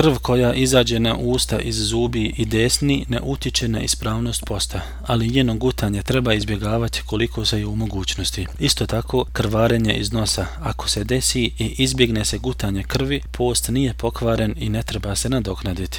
krv koja izađe na usta iz zubi i desni ne utiče na ispravnost posta, ali njeno gutanje treba izbjegavati koliko se je u mogućnosti. Isto tako, krvarenje iz nosa. Ako se desi i izbjegne se gutanje krvi, post nije pokvaren i ne treba se nadoknaditi.